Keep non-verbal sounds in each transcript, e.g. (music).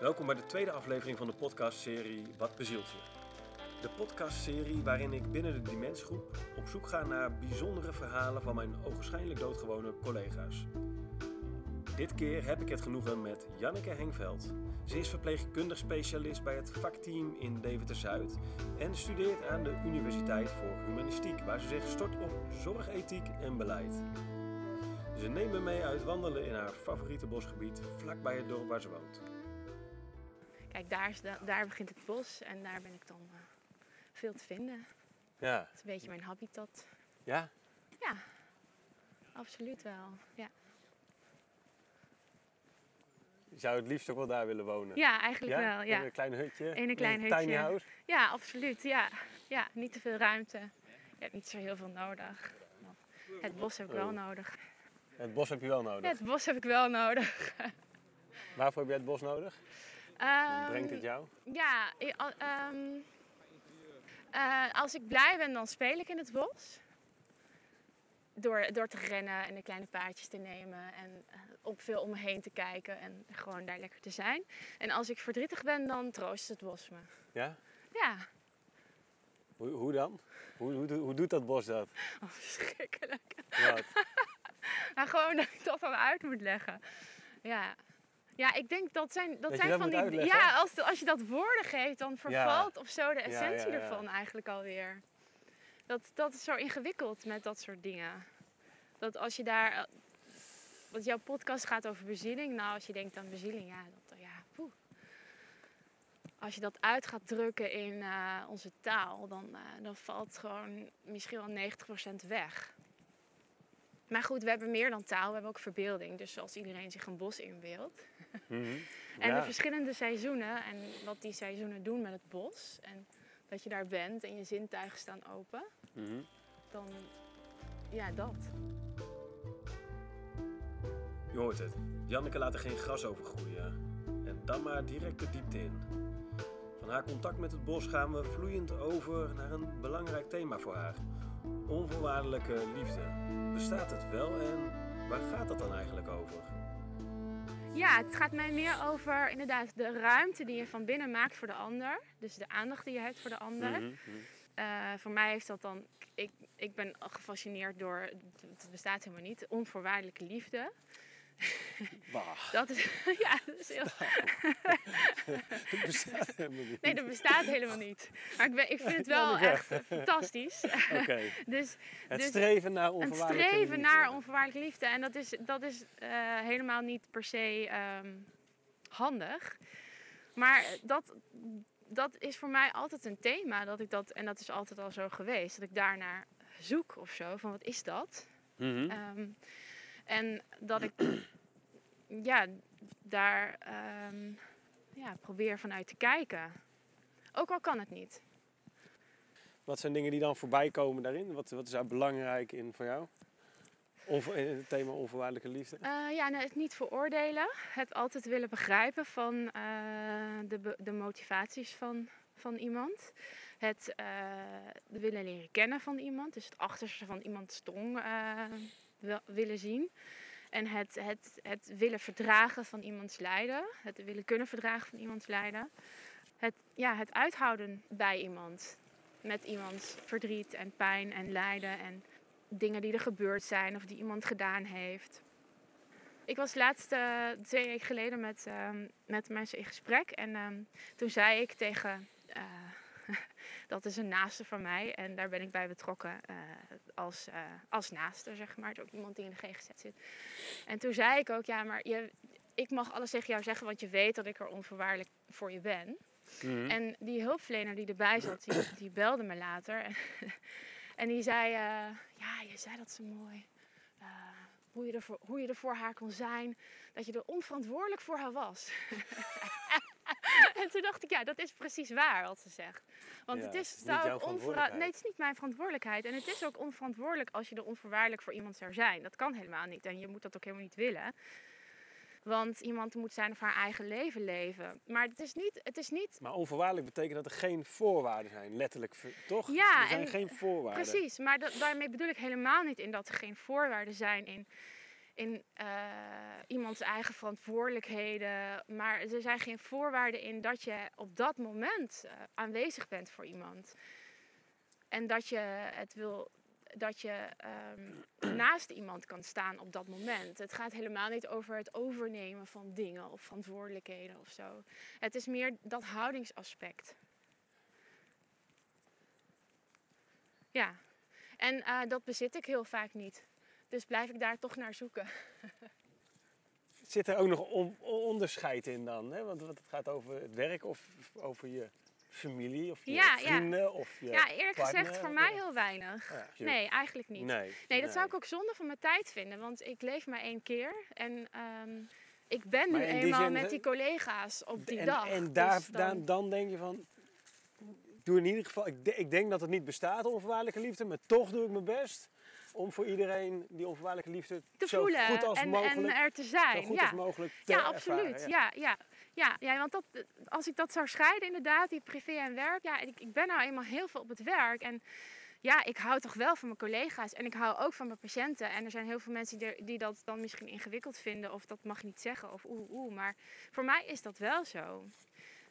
Welkom bij de tweede aflevering van de podcastserie Wat bezielt je? De podcastserie waarin ik binnen de Dimensgroep op zoek ga naar bijzondere verhalen van mijn ogenschijnlijk doodgewone collega's. Dit keer heb ik het genoegen met Janneke Hengveld. Ze is verpleegkundig specialist bij het vakteam in Deventer-Zuid en studeert aan de Universiteit voor Humanistiek, waar ze zich stort op zorgethiek en beleid. Ze neemt me mee uit wandelen in haar favoriete bosgebied vlakbij het dorp waar ze woont. Kijk, daar, is de- daar begint het bos en daar ben ik dan eh, veel te vinden. Ja, Dat is een beetje mijn habitat. ja. Ja, absoluut wel. Ja, Je zou het liefst ook wel daar willen wonen. ja eigenlijk wel. In Ja. een klein hutje. In een klein Tiny hutje. house. ja, absoluut. Ja. ja, niet te veel ruimte. Je hebt niet zo heel veel nodig. Het bos heb ik wel Oh. nodig. Het bos heb je wel nodig. Ja, het bos heb ik wel nodig. Waarvoor heb jij het bos nodig? Ehm, brengt het jou? Ja, ehm, eh, als ik blij ben, dan speel ik in het bos. Door, door te rennen en de kleine paardjes te nemen en eh, op veel om me heen te kijken en gewoon daar lekker te zijn. En als ik verdrietig ben, dan troost het bos me. Ja? Ja, Hoe, hoe dan? Hoe, hoe, hoe doet dat bos dat? oh, (laughs) verschrikkelijk. Wat? (laughs) Maar gewoon dat ik dat dan uit moet leggen. Ja. Ja, ik denk dat zijn, dat zijn van die. uitleggen? Ja, als, als je dat woorden geeft, dan vervalt of zo de essentie ja, ja. ervan eigenlijk alweer. Dat, dat is zo ingewikkeld met dat soort dingen. Dat als je daar. eh, Want jouw podcast gaat over bezieling. Nou, als je denkt aan bezieling, ja, dat, ja poeh. Als je dat uit gaat drukken in eh, onze taal, dan, eh, dan valt gewoon misschien wel 90% weg. Maar goed, we hebben meer dan taal, we hebben ook verbeelding. Dus als iedereen zich een bos inbeeldt. Mhm. (laughs) En Ja. de verschillende seizoenen en wat die seizoenen doen met het bos. En dat je daar bent en je zintuigen staan open. Mhm. Dan, ja, dat. Je hoort het. Janneke laat er geen gras over groeien. En dan maar direct de diepte in. Van haar contact met het bos gaan we vloeiend over naar een belangrijk thema voor haar. Onvoorwaardelijke liefde. Bestaat het wel en waar gaat het dan eigenlijk over? Ja, het gaat mij meer over inderdaad de ruimte die je van binnen maakt voor de ander. Dus de aandacht die je hebt voor de ander. Mhm, mhm. Eh, voor mij heeft dat dan. Ik, ik ben gefascineerd door. Het bestaat helemaal niet. Onvoorwaardelijke liefde. Bah, Dat is. (laughs) ja, dat is heel. het bestaat helemaal niet. Nee, dat bestaat helemaal niet. Maar ik, ben, ik vind het wel Ja, echt fantastisch. (laughs) Oké. Dus Het Dus streven naar onvoorwaardelijke streven liefde. naar onvoorwaardelijke liefde. En dat is, dat is eh, helemaal niet per se ehm, handig. Maar dat, dat is voor mij altijd een thema. Dat ik dat, en dat is altijd al zo geweest. Dat ik daarnaar zoek of zo. Van wat is dat? Ehm, en dat ik (clears throat) ja, daar ehm, ja, probeer vanuit te kijken. Ook al kan het niet. Wat zijn dingen die dan voorbij komen daarin? Wat, wat is daar belangrijk in voor jou? Onvo- in het thema onvoorwaardelijke liefde? Eh, ja, nou, het niet veroordelen. Het altijd willen begrijpen van eh, de, be- de motivaties van, van iemand. Het eh, willen leren kennen van iemand. Dus het achterste van iemands tong eh, willen zien. En het, het, het willen verdragen van iemands lijden. Het willen kunnen verdragen van iemands lijden. Het, ja, het uithouden bij iemand. Met iemands verdriet en pijn en lijden en dingen die er gebeurd zijn of die iemand gedaan heeft. Ik was laatst eh, twee weken geleden met, ehm, met mensen in gesprek. En ehm, toen zei ik tegen. Dat is een naaste van mij en daar ben ik bij betrokken eh, als, eh, als naaste, zeg maar. Ook iemand die in de GGZ zit. En toen zei ik ook, ja, maar je, ik mag alles tegen jou zeggen, want je weet dat ik er onvoorwaardelijk voor je ben. Mhm. En die hulpverlener die erbij zat, die, die belde me later. En, (laughs) en die zei, eh, ja, je zei dat zo mooi. Hoe, je er voor, hoe je er voor haar kon zijn. Dat je er onverantwoordelijk voor haar was. (laughs) (laughs) en toen dacht ik, ja, dat is precies waar wat ze zegt. Want Ja, het is, zou verantwoordelijkheid. Nee, het is niet mijn verantwoordelijkheid. En het is ook onverantwoordelijk als je er onvoorwaardelijk voor iemand zou zijn. Dat kan helemaal niet. En je moet dat ook helemaal niet willen. Want iemand moet zijn of haar eigen leven leven. Maar het is niet. Het is niet Maar onvoorwaardelijk betekent dat er geen voorwaarden zijn, letterlijk, toch? Ja, er zijn en- geen voorwaarden. Precies, maar dat, daarmee bedoel ik helemaal niet in dat er geen voorwaarden zijn in, in uh, iemands eigen verantwoordelijkheden. Maar er zijn geen voorwaarden in dat je op dat moment uh, aanwezig bent voor iemand. En dat je het wil. Dat je um, (clears throat) naast iemand kan staan op dat moment. Het gaat helemaal niet over het overnemen van dingen of verantwoordelijkheden of zo. Het is meer dat houdingsaspect. Ja, en uh, dat bezit ik heel vaak niet. Dus blijf ik daar toch naar zoeken. (laughs) Zit er ook nog on onderscheid in dan? Hè? Want het gaat over het werk of over je familie of je ja, vrienden ja. of je Ja, eerlijk partner? gezegd voor mij heel weinig. Ja, je- Nee, eigenlijk niet. Nee, Nee, dat zou ik ook zonde van mijn tijd vinden. Want ik leef maar één keer. En ehm, ik ben Maar nu die eenmaal met die collega's op die en, dag. En daar, Dus dan- dan... dan denk je van, doe in ieder geval, ik, de- ik denk dat het niet bestaat, onvoorwaardelijke liefde, maar toch doe ik mijn best om voor iedereen die onvoorwaardelijke liefde te zo voelen goed als en, mogelijk, en er te zo zijn. goed ja. als mogelijk te ja, absoluut. ervaren. Ja. Ja, ja. Want dat, als ik dat zou scheiden, inderdaad, die privé en werk. Ja, ik, ik ben nou eenmaal heel veel op het werk. En ja, ik hou toch wel van mijn collega's. En ik hou ook van mijn patiënten. En er zijn heel veel mensen die, die dat dan misschien ingewikkeld vinden. Of dat mag je niet zeggen. Of oeh, oeh. Maar voor mij is dat wel zo.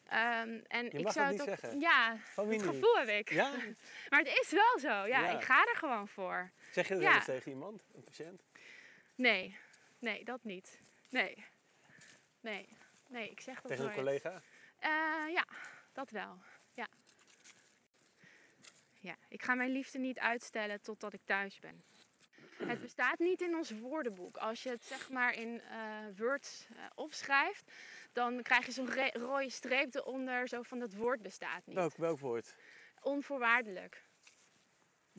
Ehm, en ik mag zou het niet ook, zeggen? Ja, Van wie dat gevoel heb ik. Ja? (laughs) Maar het is wel zo. Ja, Ja. ik ga er gewoon voor. Zeg je dat Ja. eens tegen iemand, een patiënt? Nee, nee, dat niet. Nee, nee, nee, ik zeg dat Tegen een collega? Eh, ja, dat wel. Ja. ja. Ik ga mijn liefde niet uitstellen totdat ik thuis ben. Het bestaat niet in ons woordenboek. Als je het zeg maar in eh Word eh, opschrijft, dan krijg je zo'n rode streep eronder, zo van dat woord bestaat niet. Welk, welk woord? Onvoorwaardelijk.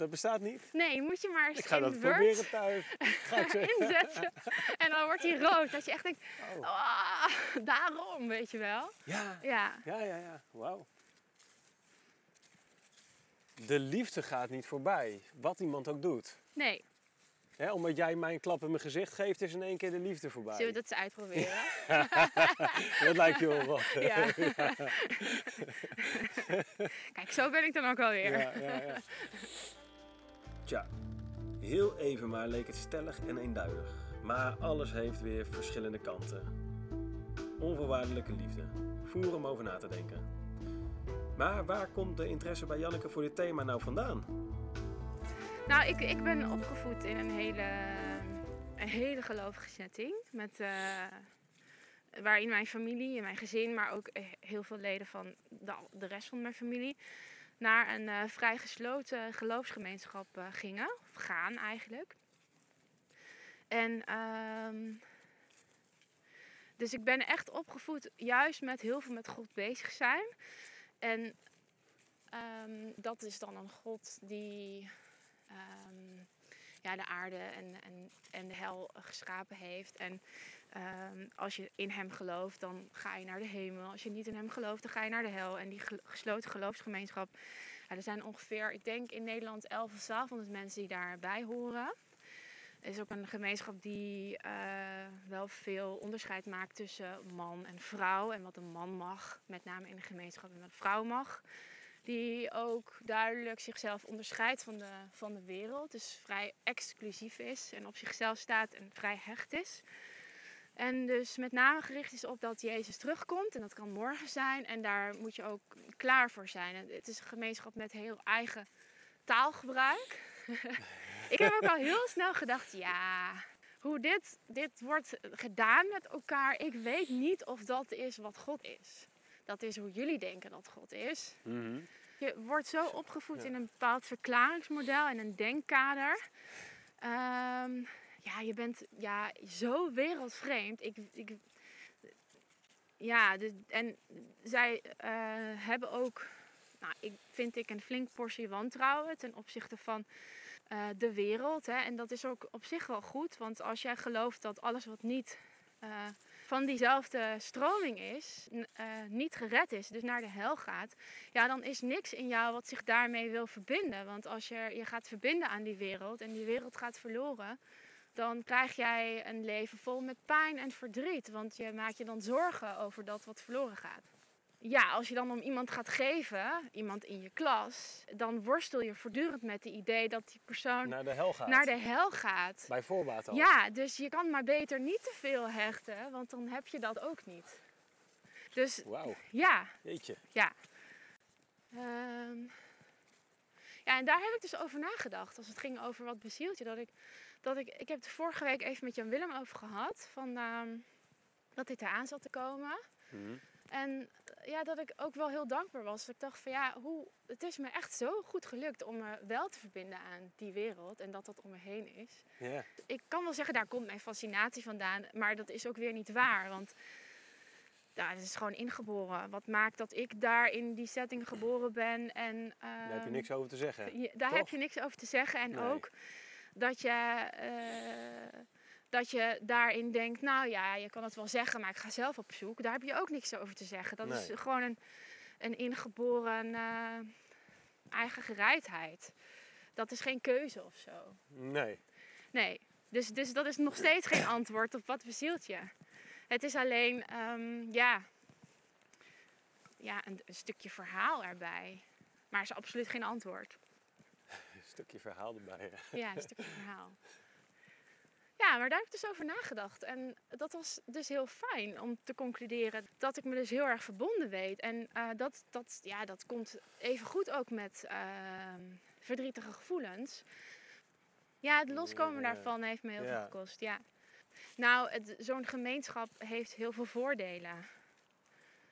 Dat bestaat niet? Nee, moet je maar eens Ik ga in dat Word proberen thuis. (laughs) Ga ik inzetten. (laughs) En dan wordt hij rood. Dat je echt denkt, Oh. ah, daarom, weet je wel. Ja, Ja, ja, ja, ja. Wauw. De liefde gaat niet voorbij, wat iemand ook doet. nee. Hè, omdat jij mij een klap in mijn gezicht geeft, is in één keer de liefde voorbij. Zullen we dat eens uitproberen? (laughs) Dat lijkt je wel wat. Ja. Kijk, zo ben ik dan ook alweer. Ja, ja, ja. Tja, heel even maar leek het stellig en eenduidig. Maar alles heeft weer verschillende kanten. Onvoorwaardelijke liefde. Voer om over na te denken. Maar waar komt de interesse bij Janneke voor dit thema nou vandaan? Nou, ik, ik ben opgevoed in een hele, een hele gelovige setting. Met, eh, waarin mijn familie mijn gezin, maar ook eh, heel veel leden van de, de rest van mijn familie, naar een eh, vrij gesloten geloofsgemeenschap eh, gingen. Of gaan eigenlijk. En ehm, dus ik ben echt opgevoed juist met heel veel met God bezig zijn. En ehm, dat is dan een God die ehm, ja, de aarde en, en, en de hel geschapen heeft. En ehm, als je in hem gelooft, dan ga je naar de hemel. Als je niet in hem gelooft, dan ga je naar de hel. En die gesloten geloofsgemeenschap, ja, er zijn ongeveer, ik denk in Nederland 11 of 1200 mensen die daarbij horen. Het is ook een gemeenschap die eh, wel veel onderscheid maakt tussen man en vrouw. En wat een man mag, met name in de gemeenschap, en wat een vrouw mag die ook duidelijk zichzelf onderscheidt van de, van de wereld. Dus vrij exclusief is en op zichzelf staat en vrij hecht is. En dus met name gericht is op dat Jezus terugkomt. En dat kan morgen zijn. En daar moet je ook klaar voor zijn. En het is een gemeenschap met heel eigen taalgebruik. (laughs) Ik heb ook al heel snel gedacht, ja, hoe dit, dit wordt gedaan met elkaar. Ik weet niet of dat is wat God is. Dat is hoe jullie denken dat God is. Je wordt zo opgevoed Ja. in een bepaald verklaringsmodel en een denkkader. Ehm, ja, je bent ja, zo wereldvreemd. Ik, ik, ja, de, en zij eh, hebben ook, nou, ik, vind ik, een flink portie wantrouwen ten opzichte van eh, de wereld. Hè. En dat is ook op zich wel goed, want als jij gelooft dat alles wat niet eh, van diezelfde stroming is, niet gered is, dus naar de hel gaat, ja, dan is niks in jou wat zich daarmee wil verbinden. Want als je je gaat verbinden aan die wereld en die wereld gaat verloren, dan krijg jij een leven vol met pijn en verdriet. Want je maakt je dan zorgen over dat wat verloren gaat. ja, als je dan om iemand gaat geven, iemand in je klas, dan worstel je voortdurend met het idee dat die persoon Naar de hel gaat. naar de hel gaat. Bij voorbaat al. Ja, dus je kan maar beter niet te veel hechten, want dan heb je dat ook niet. Dus Wauw, ja, jeetje. ja. Ehm, ja, en daar heb ik dus over nagedacht. Als het ging over wat bezielt je. Dat ik, dat ik, ik heb het vorige week even met Jan Willem over gehad. Van, ehm, dat dit eraan zat te komen. Mhm. En eh, ja, dat ik ook wel heel dankbaar was. Ik dacht van ja, hoe, het is me echt zo goed gelukt om me wel te verbinden aan die wereld. En dat dat om me heen is. Ik kan wel zeggen, daar komt mijn fascinatie vandaan. Maar dat is ook weer niet waar. Want ja, het is gewoon ingeboren. Wat maakt dat ik daar in die setting geboren ben. En, Daar heb je ehm, niks over te zeggen. je- daar Toch? heb je niks over te zeggen. En Nee. ook dat je, eh, dat je daarin denkt, nou ja, je kan het wel zeggen, maar ik ga zelf op zoek. Daar heb je ook niks over te zeggen. Dat Nee. is gewoon een, een ingeboren eh, eigen gereidheid. Dat is geen keuze of zo. Nee. Nee, dus, dus dat is nog steeds geen (clears throat) antwoord op wat bezielt je. Het is alleen, ehm, ja, ja een, een stukje verhaal erbij. Maar is absoluut geen antwoord. Stukje verhaal erbij. Ja, een stukje verhaal. Ja, maar daar heb ik dus over nagedacht. En dat was dus heel fijn om te concluderen dat ik me dus heel erg verbonden weet. En eh, dat, dat, ja, dat komt even goed ook met ehm, verdrietige gevoelens. Ja, het loskomen daarvan heeft me heel Ja. veel gekost. Ja. Nou, zo'n gemeenschap heeft heel veel voordelen.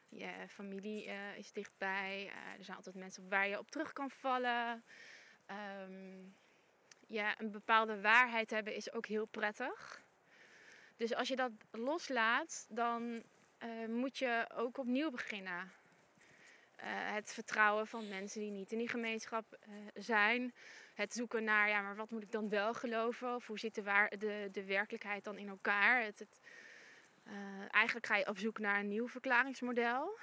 Je familie eh, is dichtbij. eh, er zijn altijd mensen waar je op terug kan vallen. Ehm, ja, een bepaalde waarheid hebben is ook heel prettig. Dus als je dat loslaat, dan eh, moet je ook opnieuw beginnen. Eh, het vertrouwen van mensen die niet in die gemeenschap eh, zijn. Het zoeken naar, ja, maar wat moet ik dan wel geloven? Of hoe zit de, waar, de, de werkelijkheid dan in elkaar? Het, het, eigenlijk ga je op zoek naar een nieuw verklaringsmodel.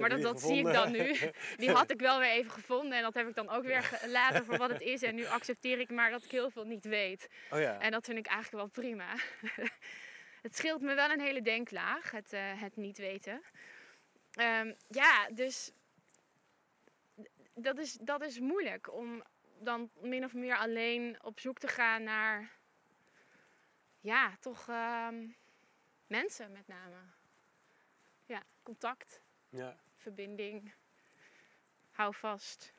Maar dat, dat zie ik dan nu. Die had ik wel weer even gevonden en dat heb ik dan ook weer gelaten voor wat het is. En nu accepteer ik maar dat ik heel veel niet weet. Oh ja. En dat vind ik eigenlijk wel prima. (laughs) het scheelt me wel een hele denklaag, het, eh, het niet weten. Ehm, ja, dus dat is, dat is moeilijk om dan min of meer alleen op zoek te gaan naar, ja, toch ehm, mensen met name. Ja, contact Ja. verbinding. Hou vast.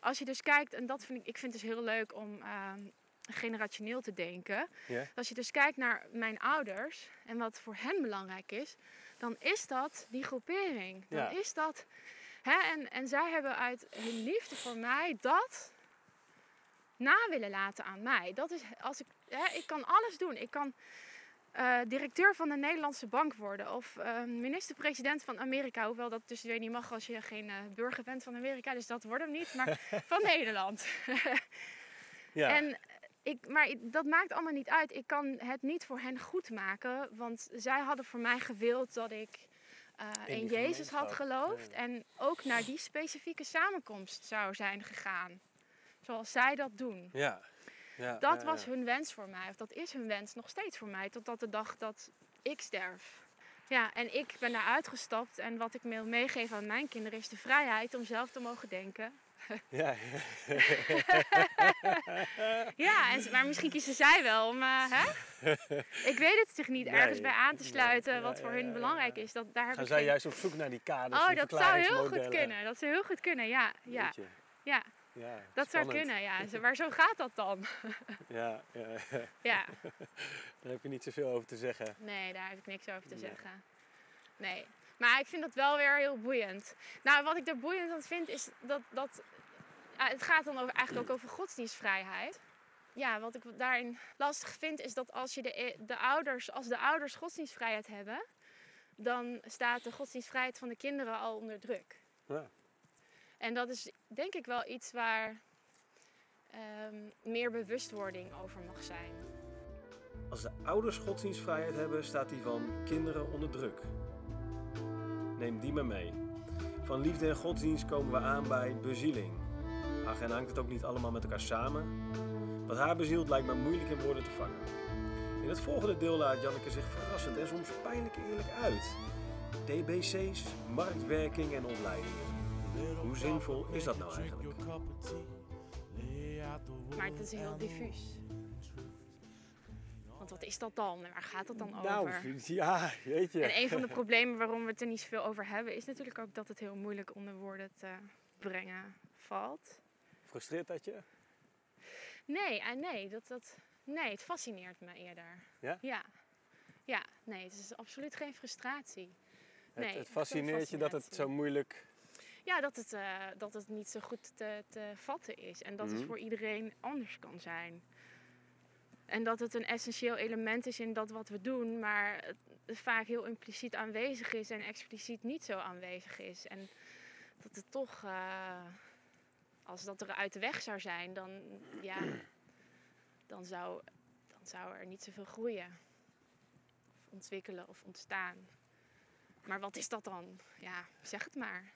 Als je dus kijkt, en dat vind ik, ik vind het dus heel leuk om ehm, generationeel te denken. Als je dus kijkt naar mijn ouders en wat voor hen belangrijk is, dan is dat die groepering. Dan Ja. is dat. Hè, en, en zij hebben uit hun liefde voor mij dat na willen laten aan mij. Dat is, als ik, hè, ik kan alles doen. Ik kan eh, directeur van de Nederlandse bank worden. Of eh, minister-president van Amerika. Hoewel dat dus weer niet mag als je geen eh, burger bent van Amerika. Dus dat wordt hem niet. Maar (laughs) van Nederland. Ja. (laughs) En ik, maar dat maakt allemaal niet uit. Ik kan het niet voor hen goed maken. Want zij hadden voor mij gewild dat ik eh, In in, Jezus had geloofd. ja. En ook naar die specifieke samenkomst zou zijn gegaan. Zoals zij dat doen. ja. Ja. Dat was hun wens voor mij. Of dat is hun wens nog steeds voor mij. Totdat de dag dat ik sterf. Ja, en ik ben daar uitgestapt. En wat ik wil meegeven aan mijn kinderen is de vrijheid om zelf te mogen denken. Ja, (laughs) Ja, en, maar misschien kiezen zij wel om, eh, hè? Ik weet het zich niet Nee, ergens bij aan te nee, sluiten ja, wat voor hun ja, belangrijk is. Dat, daar Gaan zij geen... juist op zoek naar die kaders, Oh, die dat zou heel goed kunnen. Dat zou heel goed kunnen, ja. Ja Ja, dat zou kunnen, ja. Maar zo gaat dat dan. (laughs) Ja, ja, Ja, (laughs) daar heb je niet zoveel over te zeggen. nee, daar heb ik niks over te Nee. zeggen. Nee. Maar ik vind dat wel weer heel boeiend. Nou, wat ik er boeiend aan vind is dat... dat ah, het gaat dan over, eigenlijk ook over godsdienstvrijheid. Ja, wat ik daarin lastig vind is dat als, je de, e- de ouders, als de ouders godsdienstvrijheid hebben... dan staat de godsdienstvrijheid van de kinderen al onder druk. Ja. En dat is denk ik wel iets waar ehm, meer bewustwording over mag zijn. Als de ouders godsdienstvrijheid hebben, staat die van kinderen onder druk. Neem die maar mee. Van liefde en godsdienst komen we aan bij bezieling. Ach, en hangt het ook niet allemaal met elkaar samen? Wat haar bezielt lijkt me moeilijk in woorden te vangen. In het volgende deel laat Janneke zich verrassend en soms pijnlijk eerlijk uit. DBC's, marktwerking en opleidingen. Hoe zinvol is dat nou eigenlijk? Maar het is heel diffuus. Want wat is dat dan? En waar gaat het dan Nou, over? ja, weet je. En een van de problemen waarom we het er niet zoveel over hebben, is natuurlijk ook dat het heel moeilijk onder woorden te brengen valt. Frustreert dat je? Nee, eh, nee, dat, dat, nee, het fascineert me eerder. Ja? Ja. Ja, nee, het is absoluut geen frustratie. Het, Nee, het veel fascineert je dat het zo moeilijk... Ja, dat het, eh, dat het niet zo goed te, te vatten is. En dat Mhm. het voor iedereen anders kan zijn. En dat het een essentieel element is in dat wat we doen, maar het vaak heel impliciet aanwezig is en expliciet niet zo aanwezig is. En dat het toch, eh, als dat er uit de weg zou zijn, dan, ja, (clears throat) dan, zou, dan zou er niet zoveel groeien. Of ontwikkelen of ontstaan. Maar wat is dat dan? Ja, zeg het maar.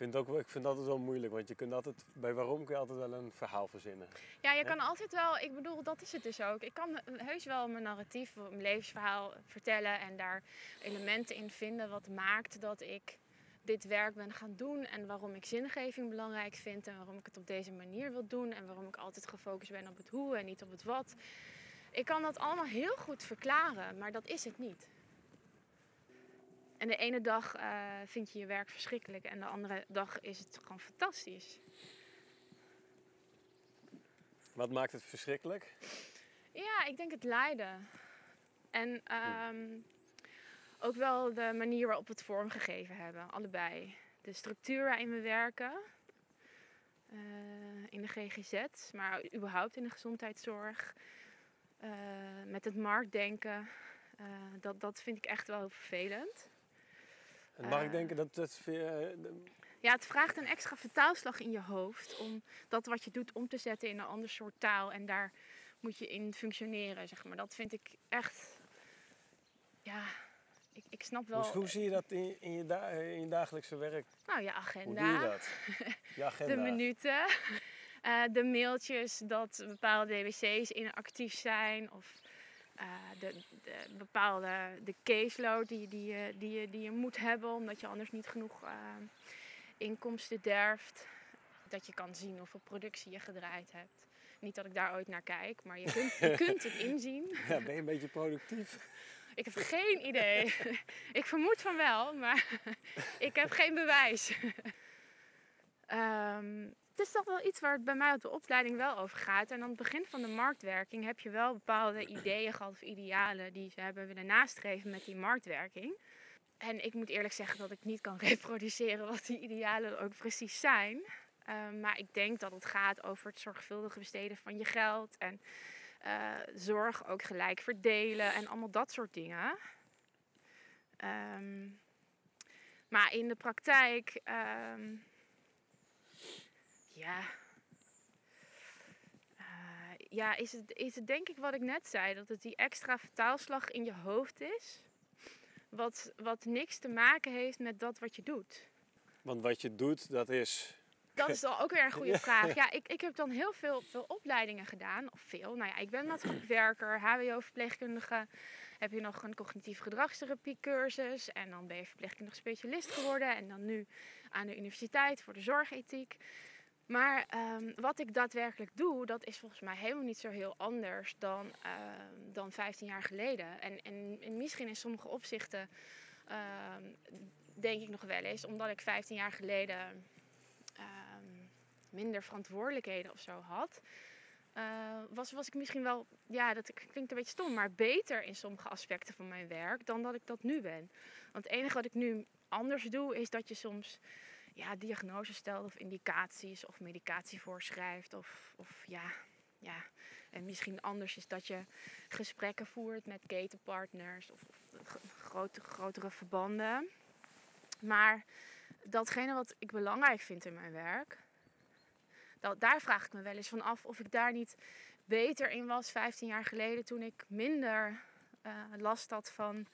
Ik vind, ook, ik vind dat altijd wel moeilijk, want je kunt altijd, bij waarom kun je altijd wel een verhaal verzinnen. Ja, je Ja. kan altijd wel, ik bedoel, dat is het dus ook. Ik kan heus wel mijn narratief, mijn levensverhaal vertellen en daar elementen in vinden wat maakt dat ik dit werk ben gaan doen en waarom ik zingeving belangrijk vind en waarom ik het op deze manier wil doen en waarom ik altijd gefocust ben op het hoe en niet op het wat. Ik kan dat allemaal heel goed verklaren, maar dat is het niet. En de ene dag eh, vind je je werk verschrikkelijk en de andere dag is het gewoon fantastisch. Wat maakt het verschrikkelijk? Ja, ik denk het lijden. En ehm, ook wel de manier waarop we het vormgegeven hebben, allebei. De structuur waarin we werken, eh, in de GGZ, maar überhaupt in de gezondheidszorg. eh, met het marktdenken, dat, dat vind ik echt wel vervelend. En mag ik Eh. denken dat je, eh, Ja, het vraagt een extra vertaalslag in je hoofd om dat wat je doet om te zetten in een ander soort taal. En daar moet je in functioneren, zeg maar. Dat vind ik echt. Ja, ik, ik snap wel. hoe, hoe zie je dat in, in, je da- in je dagelijkse werk? Nou, je Hoe agenda. doe je dat? (laughs) Je agenda. de minuten, (laughs) eh, de mailtjes dat bepaalde DWC's inactief zijn of eh, de, de bepaalde de caseload die, die, je, die, je, die je moet hebben omdat je anders niet genoeg eh, inkomsten derft. Dat je kan zien hoeveel productie je gedraaid hebt. Niet dat ik daar ooit naar kijk, maar je kunt, je (laughs) kunt het inzien. Ja, ben je een beetje productief? Ik heb geen idee. (laughs) ik vermoed van wel, maar (laughs) ik heb geen bewijs. Ehm, is toch wel iets waar het bij mij op de opleiding wel over gaat. En aan het begin van de marktwerking heb je wel bepaalde ideeën gehad of idealen die ze hebben willen nastreven met die marktwerking. En ik moet eerlijk zeggen dat ik niet kan (laughs) reproduceren wat die idealen ook precies zijn. Ehm, maar ik denk dat het gaat over het zorgvuldige besteden van je geld en eh, zorg ook gelijk verdelen en allemaal dat soort dingen. Ehm, maar in de praktijk, ehm, ja, Eh, ja is, het, is het denk ik wat ik net zei, dat het die extra vertaalslag in je hoofd is, wat, wat niks te maken heeft met dat wat je doet. Want wat je doet, dat is... Dat is dan ook weer een goede (laughs) vraag. Ja, ik, ik heb dan heel veel, veel opleidingen gedaan. Of veel. Nou ja, ik ben maatschappelijk werker, HBO-verpleegkundige. Heb je nog een cognitieve gedragstherapie cursus. En dan ben je verpleegkundig specialist geworden. En dan nu aan de universiteit voor de zorgethiek. Maar ehm, wat ik daadwerkelijk doe, dat is volgens mij helemaal niet zo heel anders dan, ehm, dan 15 jaar geleden. En, en, en misschien in sommige opzichten ehm, denk ik nog wel eens, omdat ik 15 jaar geleden minder verantwoordelijkheden of zo had, eh, was, was ik misschien wel, ja, dat klinkt een beetje stom, maar beter in sommige aspecten van mijn werk dan dat ik dat nu ben. Want het enige wat ik nu anders doe, is dat je soms ja, diagnoses stelt of indicaties of medicatie voorschrijft of, of ja, ja. En misschien anders is dat je gesprekken voert met ketenpartners of, of grote, grotere verbanden. Maar datgene wat ik belangrijk vind in mijn werk, dat, daar vraag ik me wel eens van af of ik daar niet beter in was 15 jaar geleden toen ik minder eh, last had van,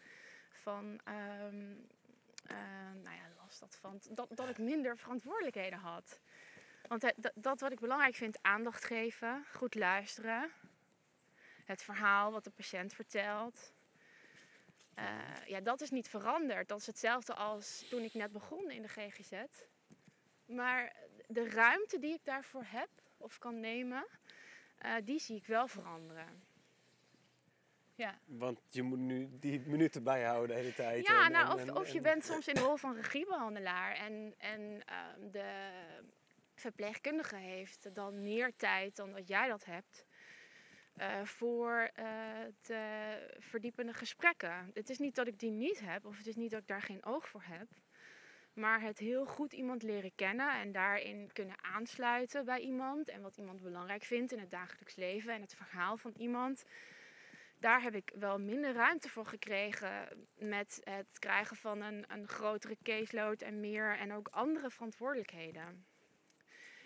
van ehm, eh, nou ja, van dat, dat ik minder verantwoordelijkheden had. Want het- dat, dat wat ik belangrijk vind, aandacht geven, goed luisteren, het verhaal wat de patiënt vertelt. Eh, ja, dat is niet veranderd. Dat is hetzelfde als toen ik net begon in de GGZ. Maar de ruimte die ik daarvoor heb of kan nemen, eh, die zie ik wel veranderen. Ja. Want je moet nu die minuten bijhouden de hele tijd. Ja, en- nou, en- of, en- of je en- bent (laughs) soms in de rol van regiebehandelaar en, en ehm, de verpleegkundige heeft dan meer tijd dan dat jij dat hebt eh, voor eh, de verdiepende gesprekken. Het is niet dat ik die niet heb of het is niet dat ik daar geen oog voor heb. Maar het heel goed iemand leren kennen en daarin kunnen aansluiten bij iemand. En wat iemand belangrijk vindt in het dagelijks leven en het verhaal van iemand daar heb ik wel minder ruimte voor gekregen met het krijgen van een, een grotere caseload en meer en ook andere verantwoordelijkheden.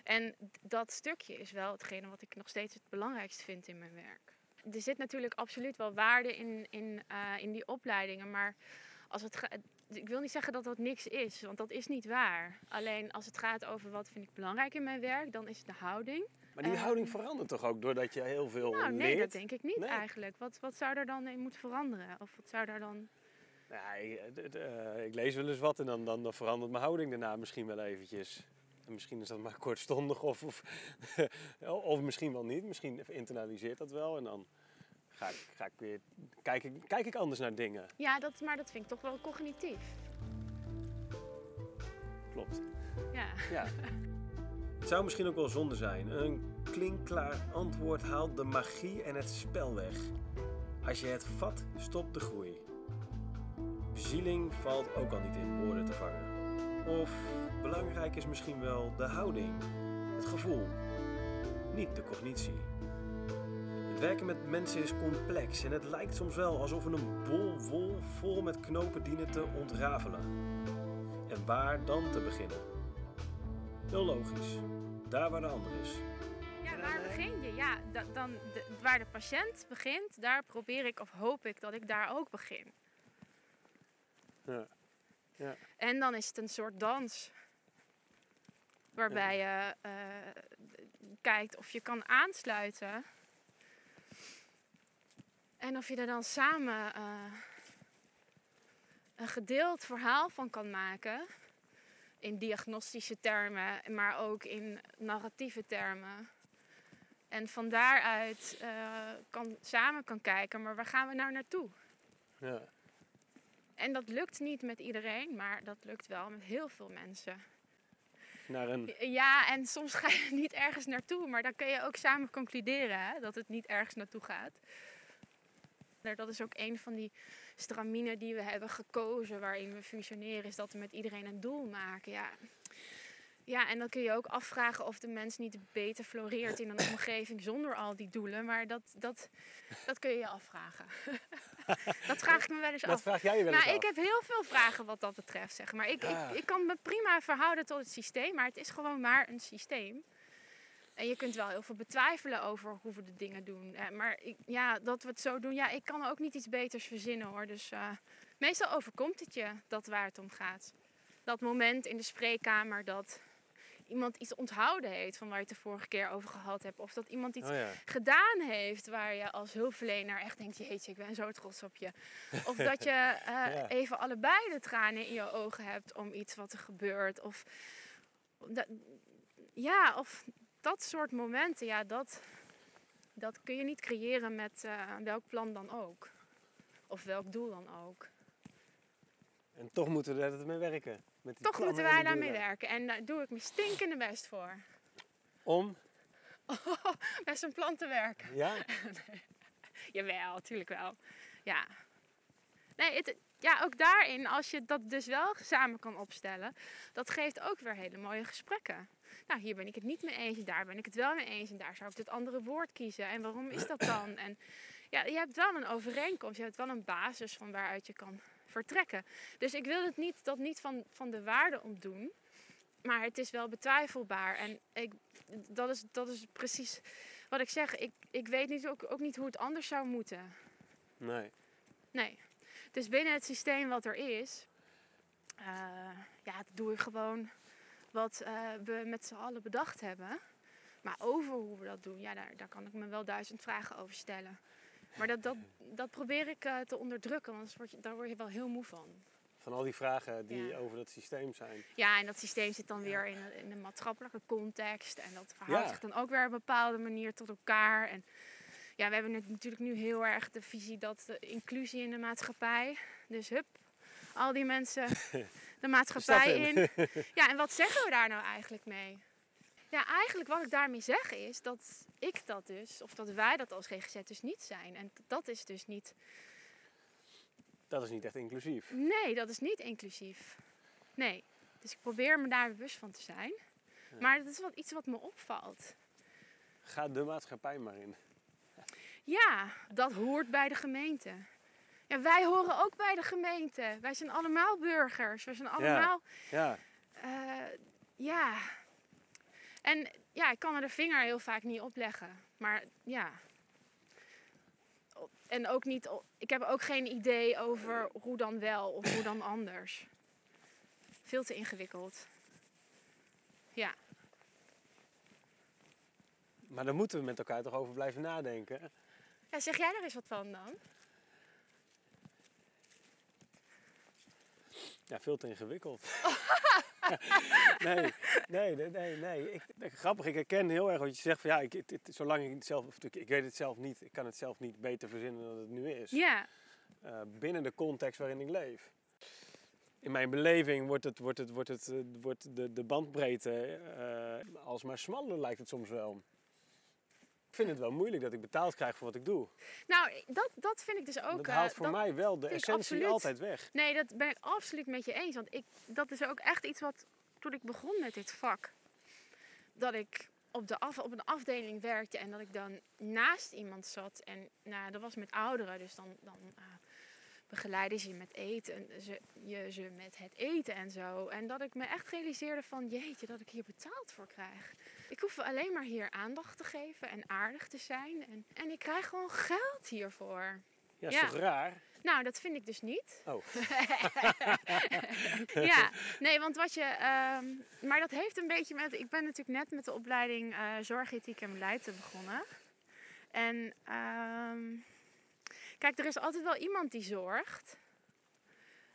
En dat stukje is wel hetgene wat ik nog steeds het belangrijkst vind in mijn werk. Er zit natuurlijk absoluut wel waarde in, in, eh, in die opleidingen, maar als het ik wil niet zeggen dat dat niks is, want dat is niet waar. Alleen als het gaat over wat vind ik belangrijk in mijn werk, dan is het de houding. Maar die Ehm, houding verandert toch ook doordat je heel veel Nou, leert? nee, dat denk ik niet Nee. eigenlijk. Wat, wat zou er dan in moeten veranderen? Of wat zou daar dan... Ja, ik, d- d- eh, ik lees wel eens wat en dan, dan, dan verandert mijn houding daarna misschien wel eventjes. En misschien is dat maar (laughs) kortstondig of, of, (laughs) of misschien wel niet. Misschien internaliseert dat wel en dan ga ik, ga ik weer, kijk, ik, kijk ik anders naar dingen. Ja, dat, maar dat vind ik toch wel cognitief. Klopt. Ja. Ja. (laughs) Het zou misschien ook wel zonde zijn. Een klinkklaar antwoord haalt de magie en het spel weg. Als je het vat, stopt de groei. Bezieling valt ook al niet in woorden te vangen. Of belangrijk is misschien wel de houding, het gevoel, niet de cognitie. Het werken met mensen is complex en het lijkt soms wel alsof we een bol wol vol met knopen dienen te ontrafelen. En waar dan te beginnen? Heel logisch. Daar waar de ander is. Waar begin je? Ja, da- dan, de, waar de patiënt begint, daar probeer ik of hoop ik dat ik daar ook begin. Ja. Ja. En dan is het een soort dans. Waarbij je eh, kijkt of je kan aansluiten. En of je er dan samen eh, een gedeeld verhaal van kan maken. In diagnostische termen, maar ook in narratieve termen. En van daaruit eh, kan, samen kan kijken, maar waar gaan we nou naartoe? Ja. En dat lukt niet met iedereen, maar dat lukt wel met heel veel mensen. Naar een... Ja, en soms ga je (laughs) niet ergens naartoe, maar dan kun je ook samen concluderen hè, dat het niet ergens naartoe gaat. Dat is ook een van die straminen die we hebben gekozen waarin we fusioneren, is dat we met iedereen een doel maken. Ja. Ja, en dan kun je ook afvragen of de mens niet beter floreert in een (coughs) omgeving zonder al die doelen. Maar dat, dat, dat kun je je afvragen. (laughs) dat vraag ik me wel eens Dat af. vraag jij je wel eens Nou, af. ik heb heel veel vragen wat dat betreft, zeg maar. Ik, Ja. ik, ik kan me prima verhouden tot het systeem, maar het is gewoon maar een systeem. En je kunt wel heel veel betwijfelen over hoe we de dingen doen. Maar ik, ja, dat we het zo doen, ja, ik kan ook niet iets beters verzinnen hoor. Dus eh, meestal overkomt het je dat waar het om gaat. Dat moment in de spreekkamer dat iemand iets onthouden heeft van waar je het de vorige keer over gehad hebt. Of dat iemand iets Oh ja. gedaan heeft waar je als hulpverlener echt denkt, jeetje, ik ben zo trots op je. Of (laughs) dat je eh, Ja. even allebei de tranen in je ogen hebt om iets wat er gebeurt. Of dat, ja, of dat soort momenten, ja, dat, dat kun je niet creëren met eh, welk plan dan ook. Of welk doel dan ook. En toch moeten we er mee werken. Met die Toch moeten en wij daarmee werken. En daar doe ik mijn stinkende best voor. Om? (laughs) Met zo'n plan te werken. Ja? (laughs) Jawel, natuurlijk wel. Ja. Nee, het, ja, ook daarin, als je dat dus wel samen kan opstellen, dat geeft ook weer hele mooie gesprekken. Nou, hier ben ik het niet mee eens, daar ben ik het wel mee eens en daar zou ik het andere woord kiezen. En waarom is dat dan? En ja, je hebt wel een overeenkomst, je hebt wel een basis van waaruit je kan vertrekken. Dus ik wil het niet, dat niet van, van de waarde ontdoen, maar het is wel betwijfelbaar. En ik, dat, is, dat is precies wat ik zeg. Ik, ik weet niet, ook, ook niet hoe het anders zou moeten. Nee. Nee. Dus binnen het systeem wat er is, eh, ja, doe ik gewoon wat eh, we met z'n allen bedacht hebben. Maar over hoe we dat doen, ja, daar, daar kan ik me wel duizend vragen over stellen. Maar dat, dat, dat probeer ik eh, te onderdrukken, want anders word je, daar word je wel heel moe van. Van al die vragen die Ja. over dat systeem zijn. Ja, en dat systeem zit dan weer in een, in een maatschappelijke context. En dat verhoudt zich dan ook weer op een bepaalde manier tot elkaar. En ja, we hebben natuurlijk nu heel erg de visie dat de inclusie in de maatschappij. Dus hup, al die mensen (laughs) de maatschappij in. Ja, en wat zeggen we daar nou eigenlijk mee? Ja, eigenlijk wat ik daarmee zeg is dat ik dat dus, of dat wij dat als GGZ dus niet zijn. En dat is dus niet, Dat is niet echt inclusief. nee, dat is niet inclusief. Nee, dus ik probeer me daar bewust van te zijn. Maar dat is wat, iets wat me opvalt. Ga de maatschappij maar in. Ja, dat hoort bij de gemeente. Ja, wij horen ook bij de gemeente. Wij zijn allemaal burgers. We zijn allemaal, Ja, ja. ja. En ja, ik kan er de vinger heel vaak niet op leggen. Maar ja. En ook niet, ik heb ook geen idee over hoe dan wel of hoe dan anders. Veel te ingewikkeld. Ja. maar daar moeten we met elkaar toch over blijven nadenken. ja. Zeg jij er eens wat van dan? Ja, veel te ingewikkeld. (laughs) (laughs) nee, nee, nee. nee. Ik, grappig, ik herken heel erg wat je zegt. Van, ja, ik, het- het- zolang ik het zelf, of ik, weet het zelf niet, ik kan het zelf niet beter verzinnen dan het nu is. Ja. Eh, binnen de context waarin ik leef. In mijn beleving wordt, het, wordt, het, wordt, het, eh, wordt de, de bandbreedte eh alsmaar smaller, lijkt het soms wel. Ik vind het wel moeilijk dat ik betaald krijg voor wat ik doe. Nou, dat, dat vind ik dus ook. dat eh, haalt voor dat- mij wel de essentie absoluut. altijd weg. Nee, dat ben ik absoluut met je eens. Want ik, dat is ook echt iets wat toen ik begon met dit vak, dat ik op, de af, op een afdeling werkte en dat ik dan naast iemand zat. En nou, dat was met ouderen, dus dan, dan eh, begeleiden ze je met eten, ze, je ze met het eten en zo. En dat ik me echt realiseerde van, jeetje, dat ik hier betaald voor krijg. Ik hoef alleen maar hier aandacht te geven en aardig te zijn. En, en ik krijg gewoon geld hiervoor. Ja, is Ja. toch raar? Nou, dat vind ik dus niet. Oh, (laughs) ja, nee, want wat je. ehm, maar dat heeft een beetje met. Ik ben natuurlijk net met de opleiding eh Zorgethiek en Beleid begonnen. En. ehm, kijk, er is altijd wel iemand die zorgt.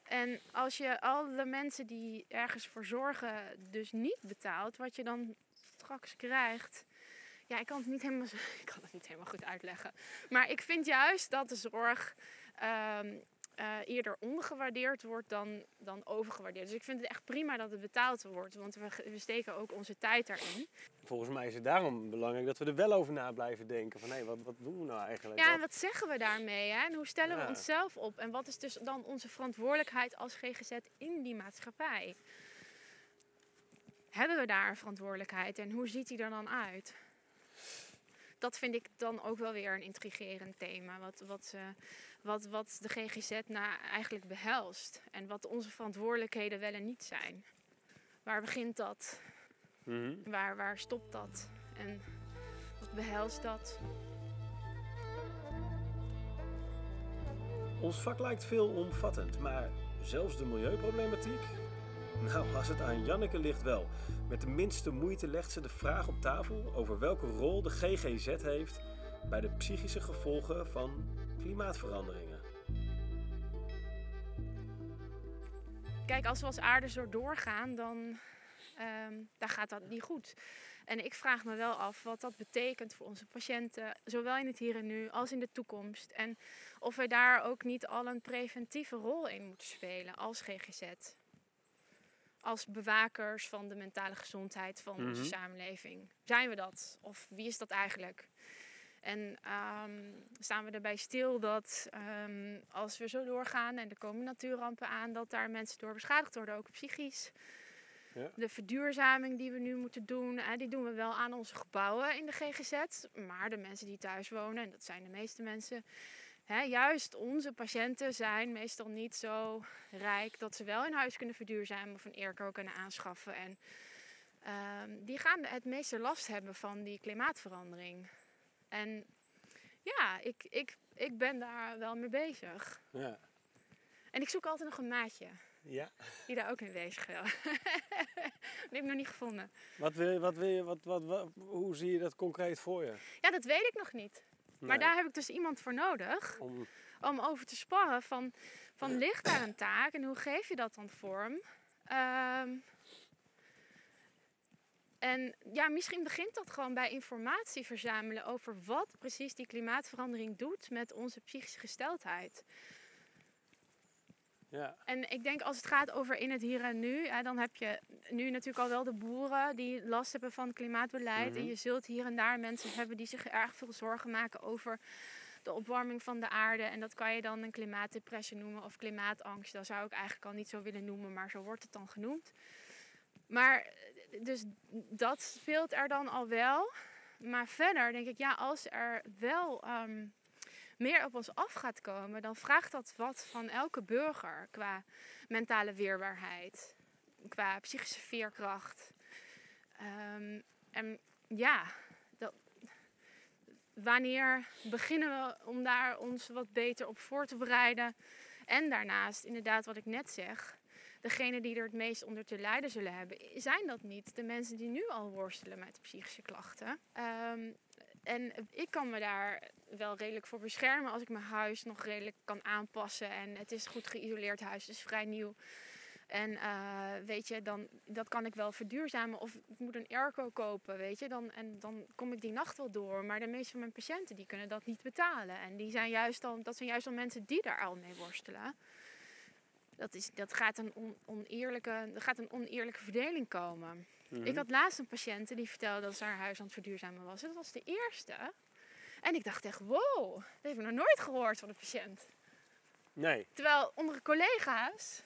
En als je alle mensen die ergens voor zorgen dus niet betaalt, wat je dan straks krijgt. Ja, ik kan het niet helemaal, (laughs) ik kan het niet helemaal goed uitleggen. Maar ik vind juist dat de zorg ehm, eh, eerder ondergewaardeerd wordt dan, dan overgewaardeerd. Dus ik vind het echt prima dat het betaald wordt, want we, we steken ook onze tijd daarin. volgens mij is het daarom belangrijk dat we er wel over na blijven denken. Van hé, wat, wat doen we nou eigenlijk? Ja, en Wat- wat zeggen we daarmee? Hè? En hoe stellen Ja. we onszelf op? En wat is dus dan onze verantwoordelijkheid als GGZ in die maatschappij? Hebben we daar een verantwoordelijkheid en hoe ziet die er dan uit? Dat vind ik dan ook wel weer een intrigerend thema. Wat, wat, eh, wat, wat de GGZ nou eigenlijk behelst. En wat onze verantwoordelijkheden wel en niet zijn. Waar begint dat? Mhm. Waar, waar stopt dat? En wat behelst dat? Ons vak lijkt veelomvattend, maar zelfs de milieuproblematiek? Nou, als het aan Janneke ligt wel. Met de minste moeite legt ze de vraag op tafel over welke rol de GGZ heeft bij de psychische gevolgen van klimaatveranderingen. Kijk, als we als aarde zo doorgaan, dan, ehm, dan gaat dat niet goed. En ik vraag me wel af wat dat betekent voor onze patiënten, zowel in het hier en nu als in de toekomst. En of wij daar ook niet al een preventieve rol in moeten spelen als GGZ. Als bewakers van de mentale gezondheid van onze Mhm. samenleving. Zijn we dat? Of wie is dat eigenlijk? En ehm, staan we erbij stil dat ehm, als we zo doorgaan en er komen natuurrampen aan, dat daar mensen door beschadigd worden, ook psychisch. Ja. De verduurzaming die we nu moeten doen, eh, die doen we wel aan onze gebouwen in de GGZ. Maar de mensen die thuis wonen, en dat zijn de meeste mensen, juist onze patiënten zijn meestal niet zo rijk dat ze wel hun huis kunnen verduurzamen of een airco kunnen aanschaffen. En ehm, die gaan het meeste last hebben van die klimaatverandering. En ja, ik, ik, ik ben daar wel mee bezig. Ja. En ik zoek altijd nog een maatje ja. die daar ook mee bezig wil. (laughs) die heb ik nog niet gevonden. Wat wil wat wil je, wat, wat, wat, hoe zie je dat concreet voor je? Ja, dat weet ik nog niet. Maar daar heb ik dus iemand voor nodig Om, om over te sparren van, van (clears throat) ligt daar een taak en hoe geef je dat dan vorm? Ehm, en ja, misschien begint dat gewoon bij informatie verzamelen over wat precies die klimaatverandering doet met onze psychische gesteldheid. Ja, En ik denk als het gaat over in het hier en nu, hè, dan heb je nu natuurlijk al wel de boeren die last hebben van klimaatbeleid. Mhm. En je zult hier en daar mensen hebben die zich erg veel zorgen maken over de opwarming van de aarde. En dat kan je dan een klimaatdepressie noemen of klimaatangst. Dat zou ik eigenlijk al niet zo willen noemen, maar zo wordt het dan genoemd. Maar dus dat speelt er dan al wel. Maar verder denk ik, ja, als er wel ehm, meer op ons af gaat komen, dan vraagt dat wat van elke burger qua mentale weerbaarheid, qua psychische veerkracht. Ehm, en ja, dat, wanneer beginnen we om daar ons wat beter op voor te bereiden? En daarnaast, inderdaad, wat ik net zeg, degenen die er het meest onder te lijden zullen hebben, zijn dat niet de mensen die nu al worstelen met psychische klachten. Ehm, en ik kan me daar wel redelijk voor beschermen als ik mijn huis nog redelijk kan aanpassen. En het is goed geïsoleerd huis, is vrij nieuw. En eh, weet je, dan, dat kan ik wel verduurzamen. Of ik moet een airco kopen, weet je. Dan, en dan kom ik die nacht wel door. Maar de meeste van mijn patiënten die kunnen dat niet betalen. En die zijn juist al, dat zijn juist al mensen die daar al mee worstelen. Dat, is, dat gaat, een on, oneerlijke, er gaat een oneerlijke verdeling komen. mhm. Ik had laatst een patiënt die vertelde dat ze haar huis aan het verduurzamen was. Dat was de eerste. En ik dacht echt, wow, dat heb ik nog nooit gehoord van een patiënt. Nee, Terwijl onder collega's,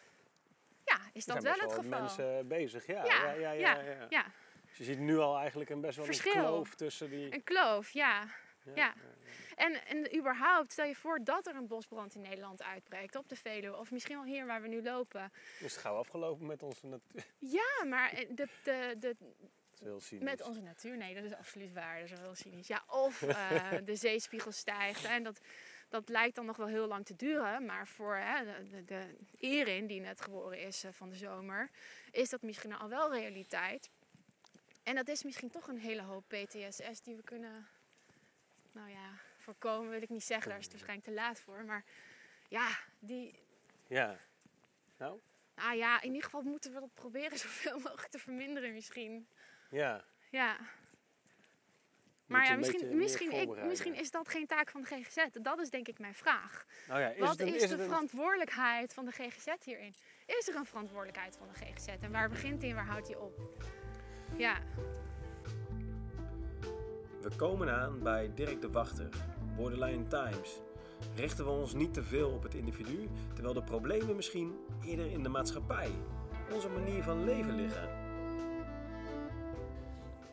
ja, is dat wel het geval. mensen bezig. Ja, Ja, ja, ja. ja. Dus je ziet nu al eigenlijk een best wel een kloof tussen die... Een kloof, ja. ja. En, en überhaupt, stel je voor dat er een bosbrand in Nederland uitbreekt, op de Veluwe, of misschien wel hier waar we nu lopen. Is het gauw afgelopen met onze natuur? Ja, maar eh, de, de, de, is heel cynisch. Met onze natuur, nee, dat is absoluut waar. Dat is wel heel cynisch. Ja, of (laughs) eh, de zeespiegel stijgt. En dat, dat lijkt dan nog wel heel lang te duren. Maar voor hè, de, de, de Erin, die net geboren is eh, van de zomer, is dat misschien al wel realiteit. En dat is misschien toch een hele hoop PTSS die we kunnen, nou ja, voorkomen wil ik niet zeggen. Daar is het waarschijnlijk te laat voor. Maar ja, die, Ja. Nou? nou ja, in ieder geval moeten we dat proberen (laughs) zoveel mogelijk te verminderen misschien. Ja. Ja. Maar ja, misschien, misschien, ik, misschien is dat geen taak van de GGZ. Dat is denk ik mijn vraag. Nou ja, is Wat het een, is, is de een- verantwoordelijkheid van de GGZ hierin? Is er een verantwoordelijkheid van de GGZ? En waar begint die en waar houdt die op? Ja, We komen aan bij Dirk de Wachter, Borderline Times. Richten we ons niet te veel op het individu, terwijl de problemen misschien eerder in de maatschappij, onze manier van leven liggen.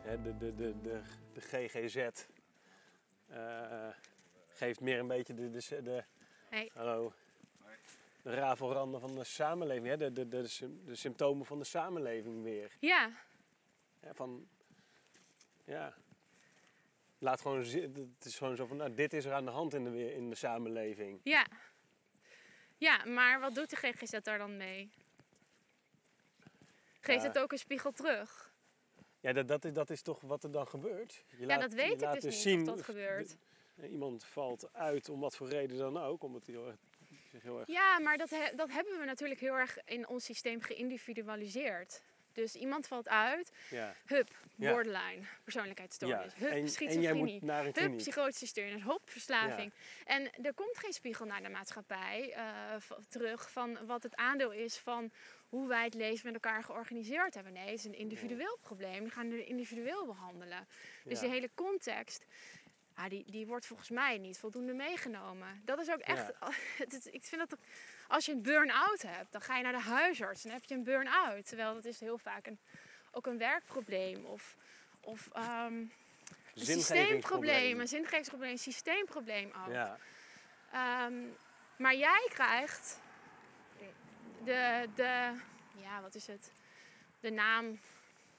De, de, de, de, de GGZ eh, geeft meer een beetje de, de, de, Hey. hallo, de rafelranden van de samenleving, hè, de, de, de, de symptomen van de samenleving weer. ja, Ja, van, ja. Laat gewoon, het is gewoon zo van, nou, dit is er aan de hand in de, in de samenleving. ja. Ja, maar wat doet de GGZ daar dan mee? Geeft Ja. het ook een spiegel terug? Ja, dat, dat, is, dat is toch wat er dan gebeurt. Je Ja, dat weet ik dus niet zien, of dat gebeurt. de- iemand valt uit om wat voor reden dan ook, omdat hij heel erg, zich heel erg... Ja, maar dat, he- dat hebben we natuurlijk heel erg in ons systeem geïndividualiseerd. Dus iemand valt uit, Ja, hup, Ja. borderline, persoonlijkheidsstoornis, ja. hup, En, en jij schizofrenie. moet naar een Hup, psychotische stoornis, hop, verslaving. En er komt geen spiegel naar de maatschappij eh, terug van wat het aandeel is van hoe wij het leven met elkaar georganiseerd hebben. Nee, het is een individueel probleem. Die gaan we individueel behandelen. Dus die hele context, ja, die, die wordt volgens mij niet voldoende meegenomen. Dat is ook echt, (laughs) ik vind dat als je een burn-out hebt, dan ga je naar de huisarts en heb je een burn-out. Terwijl dat is heel vaak een, ook een werkprobleem of... of ehm, een systeemprobleem, een zingevingsprobleem, een systeemprobleem ook. Ja, Ehm, maar jij krijgt de, de, ja, wat is het? De naam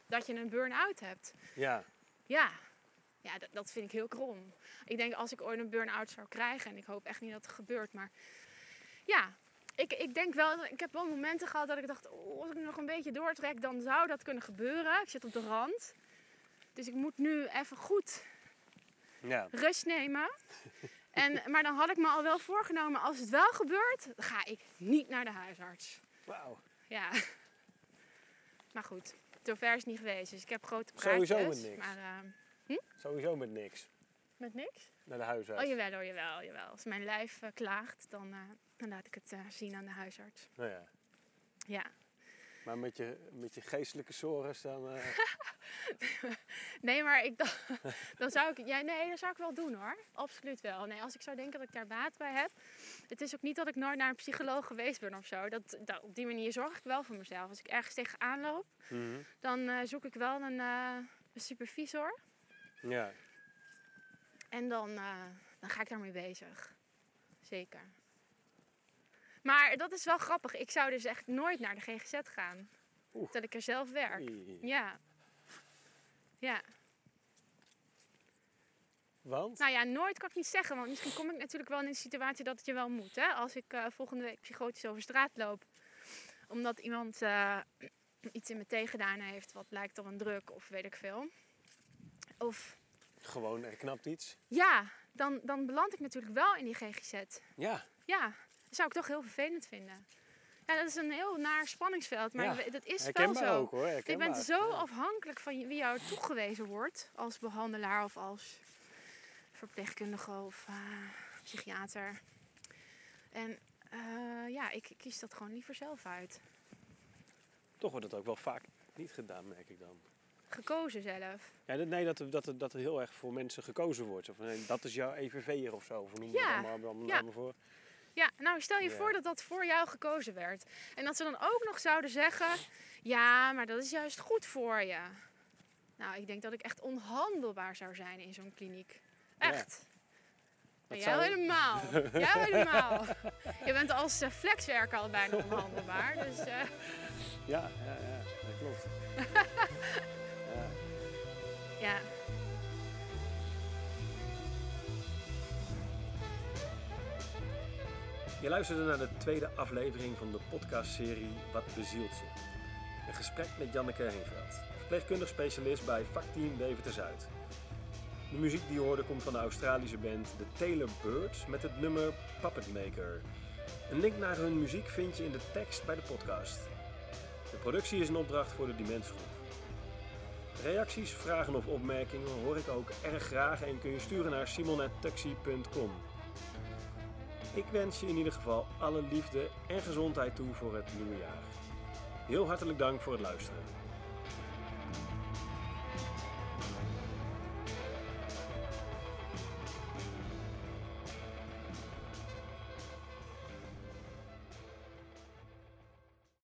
dat je een burn-out hebt. ja, Ja, ja dat, dat vind ik heel krom. Ik denk als ik ooit een burn-out zou krijgen, en ik hoop echt niet dat het gebeurt, maar ja. Ik, ik denk wel, ik heb wel momenten gehad dat ik dacht, oh, als ik nog een beetje doortrek, dan zou dat kunnen gebeuren. Ik zit op de rand. Dus ik moet nu even goed Ja. rust nemen. (laughs) En, maar dan had ik me al wel voorgenomen, als het wel gebeurt, ga ik niet naar de huisarts. Wauw. Ja. (laughs) Maar goed, zover is het niet geweest. Dus ik heb grote praatjes. Sowieso niks. Maar eh, Sowieso met niks. met niks? Naar de huisarts. Oh jawel hoor, jawel, jawel. Als mijn lijf eh, klaagt, dan, eh, dan laat ik het eh, zien aan de huisarts. Nou ja. Ja. Maar met je, met je geestelijke sores dan... (laughs) Nee, maar ik dacht, (laughs) dan zou ik, ja, nee, dat zou ik wel doen hoor. Absoluut wel. Nee, als ik zou denken dat ik daar baat bij heb. Het is ook niet dat ik nooit naar een psycholoog geweest ben of zo. Dat, dat, op die manier zorg ik wel voor mezelf. Als ik ergens tegenaan loop, mhm. dan zoek ik wel een, een supervisor. Ja. En dan, eh, dan ga ik daarmee bezig. Zeker. Maar dat is wel grappig. Ik zou dus echt nooit naar de GGZ gaan. Oeh. Terwijl ik er zelf werk. Oei. Ja. Ja. Want? Nou ja, nooit kan ik niet zeggen. Want misschien kom ik natuurlijk wel in een situatie dat het je wel moet. Hè? Als ik eh, volgende week psychotisch over straat loop. Omdat iemand eh, iets in me tegengedaan heeft. Wat lijkt op een druk of weet ik veel. Of Gewoon, er knapt iets. ja, dan, dan beland ik natuurlijk wel in die GGZ. Ja. Ja, dat zou ik toch heel vervelend vinden. Ja, dat is een heel naar spanningsveld. Maar Ja, dat is wel zo. ook hoor. Je bent zo afhankelijk van wie jou toegewezen wordt als behandelaar of als verpleegkundige of eh, psychiater. En eh, ja, ik kies dat gewoon liever zelf uit. Toch wordt het ook wel vaak niet gedaan, merk ik dan. Gekozen zelf. Ja, nee, dat, er- dat, dat er heel erg voor mensen gekozen wordt. Van, nee, dat is jouw EVV'er of zo. Of noem je Ja, dat allemaal, ja. voor? Ja, nou stel je Ja. voor dat dat voor jou gekozen werd. En dat ze dan ook nog zouden zeggen: ja, maar dat is juist goed voor je. Nou, ik denk dat ik echt onhandelbaar zou zijn in zo'n kliniek. Ja. Echt. Dat zou- helemaal. (laughs) jij helemaal. Je bent als uh, flexwerker al bijna onhandelbaar. Dus eh, Ja, ja, ja, dat klopt. (laughs) ja. Je luisterde naar de tweede aflevering van de podcastserie Wat bezielt je? Een gesprek met Janneke Heenveld, verpleegkundig specialist bij vakteam Deventer Zuid. De muziek die je hoorde komt van de Australische band The Taylor Birds met het nummer Puppet Maker. Een link naar hun muziek vind je in de tekst bij de podcast. De productie is een opdracht voor de Demensgroep. Reacties, vragen of opmerkingen hoor ik ook erg graag en kun je sturen naar simon.tuxi.com. Ik wens je in ieder geval alle liefde en gezondheid toe voor het nieuwe jaar. Heel hartelijk dank voor het luisteren.